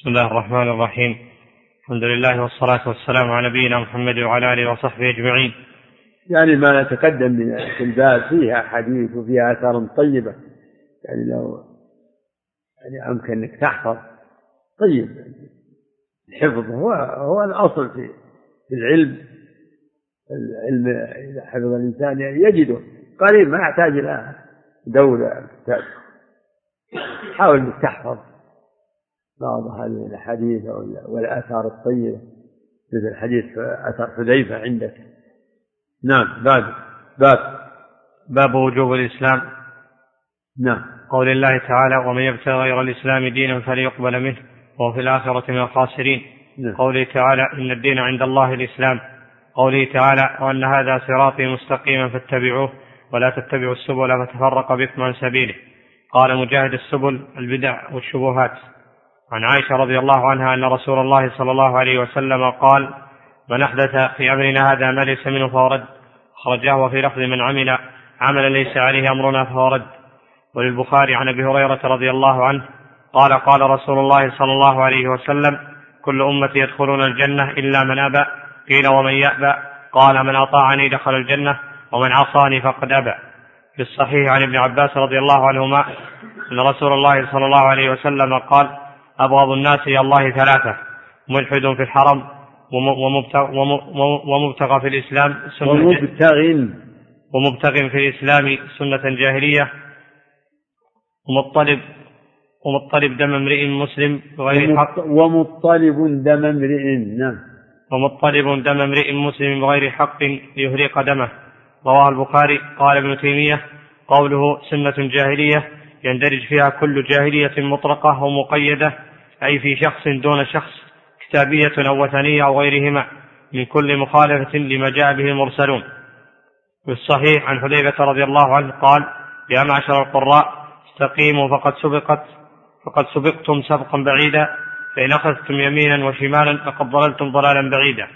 بسم الله الرحمن الرحيم. الحمد لله والصلاة والسلام على نبينا محمد وعلى آله وصحبه أجمعين. يعني ما نتقدم من الباب فيها حديث وفيها آثار طيبة. يعني لو يعني أمكن أنك تحفظ. طيب. الحفظ هو هو الأصل في العلم. العلم إذا حفظ الإنسان يجده. قليل ما يحتاج إلى دولة. حاول أنك تحفظ. بعض هذه الأحاديث والآثار الطيبة مثل حديث أثر حذيفة عندك. نعم باب باب باب وجوب الإسلام. نعم قول الله تعالى ومن يبتغي غير الإسلام دينا فليقبل منه وهو في الآخرة من الخاسرين. نعم. قوله تعالى إن الدين عند الله الإسلام. قوله تعالى وأن هذا صراطي مستقيما فاتبعوه ولا تتبعوا السبل فتفرق بكم عن سبيله. قال مجاهد السبل البدع والشبهات. عن عائشة رضي الله عنها أن رسول الله صلى الله عليه وسلم قال من أحدث في أمرنا هذا ما ليس منه فهو رد خرجه وفي لفظ من عمل عملا ليس عليه أمرنا فهو رد. وللبخاري عن أبي هريرة رضي الله عنه قال قال رسول الله صلى الله عليه وسلم كل أمتي يدخلون الجنة إلا من أبى قيل ومن يأبى قال من أطاعني دخل الجنة ومن عصاني فقد أبى. في الصحيح عن ابن عباس رضي الله عنهما أن رسول الله صلى الله عليه وسلم قال أبغض الناس إلى الله ثلاثة ملحد في الحرم ومبتغى في الإسلام سنة ومبتغ ومبتغ في الإسلام سنة جاهلية. ومطلب ومطلب دم امرئ مسلم بغير حق. ومطلب دم امرئ نعم. ومطلب دم امرئ مسلم بغير حق ليهرق دمه. رواه البخاري. قال ابن تيمية قوله سنة جاهلية يندرج فيها كل جاهلية مطلقة ومقيدة. أي في شخص دون شخص كتابية أو وثنية أو غيرهما من كل مخالفة لما جاء به المرسلون. في الصحيح عن حذيفة رضي الله عنه قال يا معشر القراء استقيموا فقد سبقت فقد سبقتم سبقا بعيدا فإن أخذتم يمينا وشمالا فقد ضللتم ضلالا بعيدا.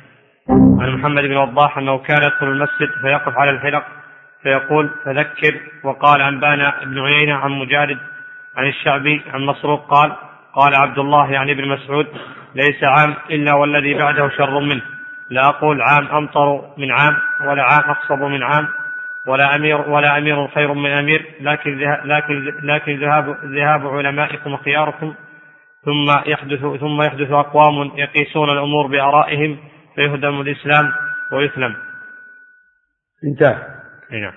عن محمد بن وضاح أنه كان يدخل المسجد فيقف على الحلق فيقول فذكر وقال أنبانا ابن عيينة عن مجالد عن الشعبي عن مسروق قال قال عبد الله يعني ابن مسعود ليس عام إلا والذي بعده شر منه لا أقول عام أمطر من عام ولا عام أخصب من عام ولا أمير ولا أمير خير من أمير لكن لكن لكن ذهاب ذهاب علمائكم خياركم ثم يحدث ثم يحدث أقوام يقيسون الأمور بآرائهم فيهدم الإسلام ويسلم. انتهى. نعم.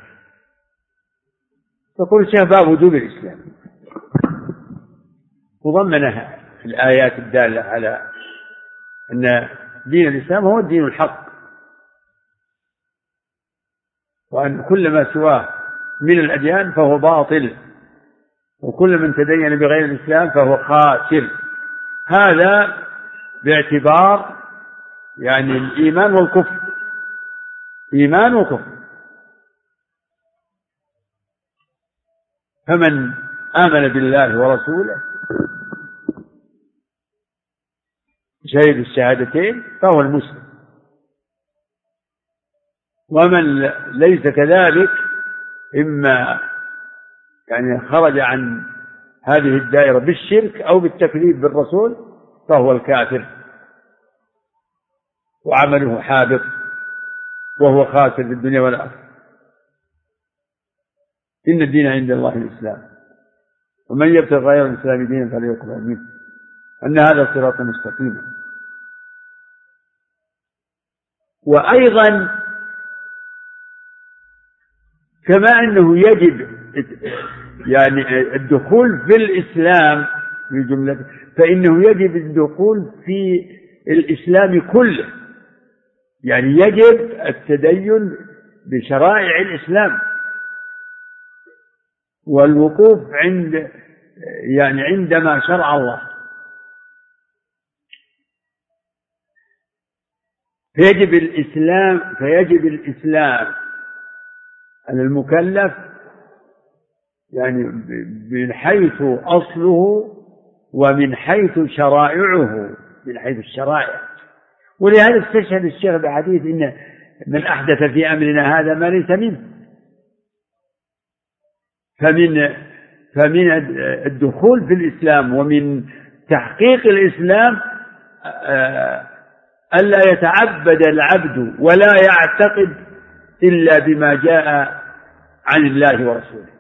يقول الشيخ باب وجوب الإسلام. وضمنها في الآيات الدالة على أن دين الإسلام هو الدين الحق وأن كل ما سواه من الأديان فهو باطل وكل من تدين بغير الإسلام فهو خاسر. هذا باعتبار يعني الإيمان والكفر. إيمان وكفر. فمن آمن بالله ورسوله شهد الشهادتين فهو المسلم. ومن ليس كذلك إما يعني خرج عن هذه الدائرة بالشرك أو بالتكذيب بالرسول فهو الكافر. وعمله حابط وهو خاسر في الدنيا والآخرة. إن الدين عند الله الإسلام. ومن يبتغي غير الإسلام دينا فليقبل منه. أن هذا صراط مستقيما وأيضا كما أنه يجب يعني الدخول في الإسلام في جملة فإنه يجب الدخول في الإسلام كله. يعني يجب التدين بشرائع الإسلام. والوقوف عند يعني عندما شرع الله. فيجب الإسلام فيجب الإسلام. على المكلف يعني من حيث أصله ومن حيث شرائعه من حيث الشرائع. ولهذا استشهد الشيخ بحديث إن من أحدث في أمرنا هذا ما ليس منه. فمن فمن الدخول في الإسلام ومن تحقيق الإسلام آه، ألا يتعبد العبد ولا يعتقد إلا بما جاء عن الله ورسوله.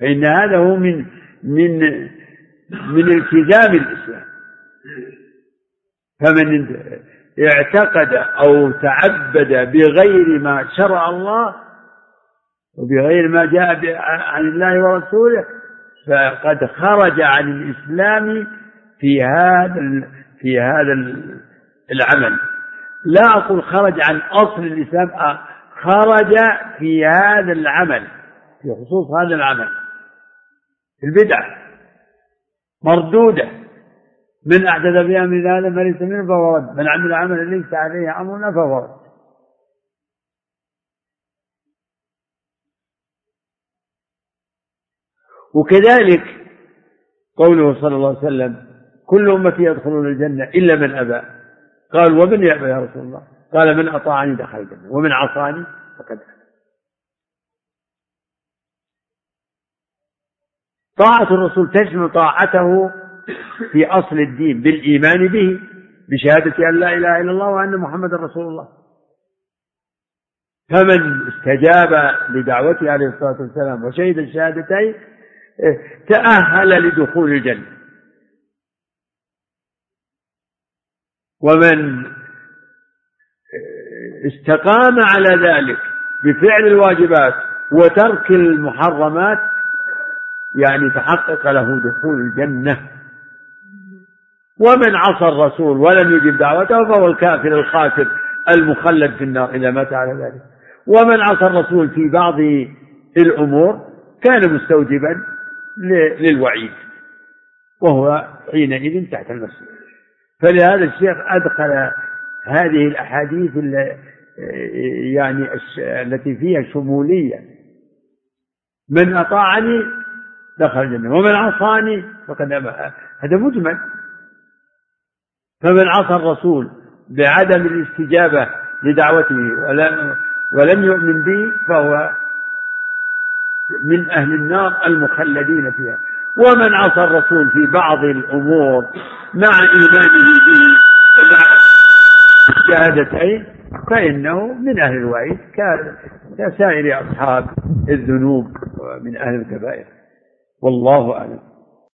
فإن هذا هو من من من التزام الإسلام. فمن اعتقد أو تعبد بغير ما شرع الله وبغير ما جاء عن الله ورسوله فقد خرج عن الإسلام في هذا في هذا العمل. لا أقول خرج عن أصل الإسلام خرج في هذا العمل في خصوص هذا العمل. البدعة مردودة. من أحدث في أمر هذا فليس منه فهو رد. من عمل عملا ليس عليه أمرنا فهو رد. وكذلك قوله صلى الله عليه وسلم كل أمتي يدخلون الجنة إلا من أبى. قال ومن يأبى يا رسول الله. قال من أطاعني دخل الجنة ومن عصاني فقد طاعة الرسول تشمل طاعته في أصل الدين بالإيمان به بشهادة أن لا إله إلا الله وأن محمد رسول الله. فمن استجاب لدعوته عليه الصلاة والسلام وشهد الشهادتين تأهل لدخول الجنة. ومن استقام على ذلك بفعل الواجبات وترك المحرمات يعني تحقق له دخول الجنة. ومن عصى الرسول ولم يجب دعوته فهو الكافر الخاسر المخلد في النار إذا مات على ذلك. ومن عصى الرسول في بعض الأمور كان مستوجبا للوعيد وهو حينئذ تحت المسجد. فلهذا الشيخ أدخل هذه الأحاديث يعني التي فيها شمولية. من أطاعني دخل الجنة ومن عصاني فقد هذا مجمل. فمن عصى الرسول بعدم الاستجابة لدعوته ولم ولم يؤمن به فهو من أهل النار المخلدين فيها. ومن عصى الرسول في بعض الأمور مع إيمانه به ومع الشهادتين فإنه من أهل الوعيد كسائر أصحاب الذنوب ومن أهل الكبائر. والله أعلم.